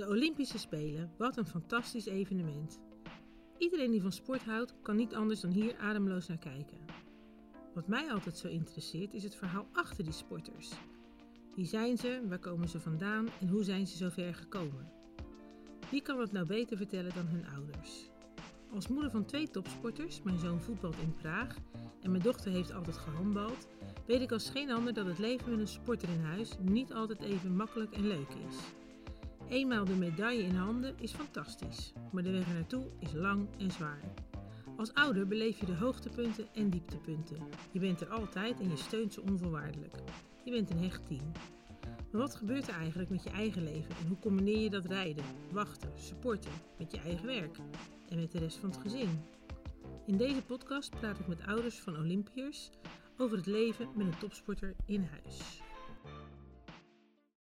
De Olympische Spelen, wat een fantastisch evenement. Iedereen die van sport houdt, kan niet anders dan hier ademloos naar kijken. Wat mij altijd zo interesseert is het verhaal achter die sporters. Wie zijn ze, waar komen ze vandaan en hoe zijn ze zo ver gekomen? Wie kan dat nou beter vertellen dan hun ouders? Als moeder van twee topsporters, mijn zoon voetbalt in Praag en mijn dochter heeft altijd gehandbald, weet ik als geen ander dat het leven met een sporter in huis niet altijd even makkelijk en leuk is. Eenmaal de medaille in handen is fantastisch, maar de weg er naartoe is lang en zwaar. Als ouder beleef je de hoogtepunten en dieptepunten. Je bent er altijd en je steunt ze onvoorwaardelijk. Je bent een hecht team. Maar wat gebeurt er eigenlijk met je eigen leven en hoe combineer je dat rijden, wachten, supporten met je eigen werk en met de rest van het gezin? In deze podcast praat ik met ouders van Olympiërs over het leven met een topsporter in huis.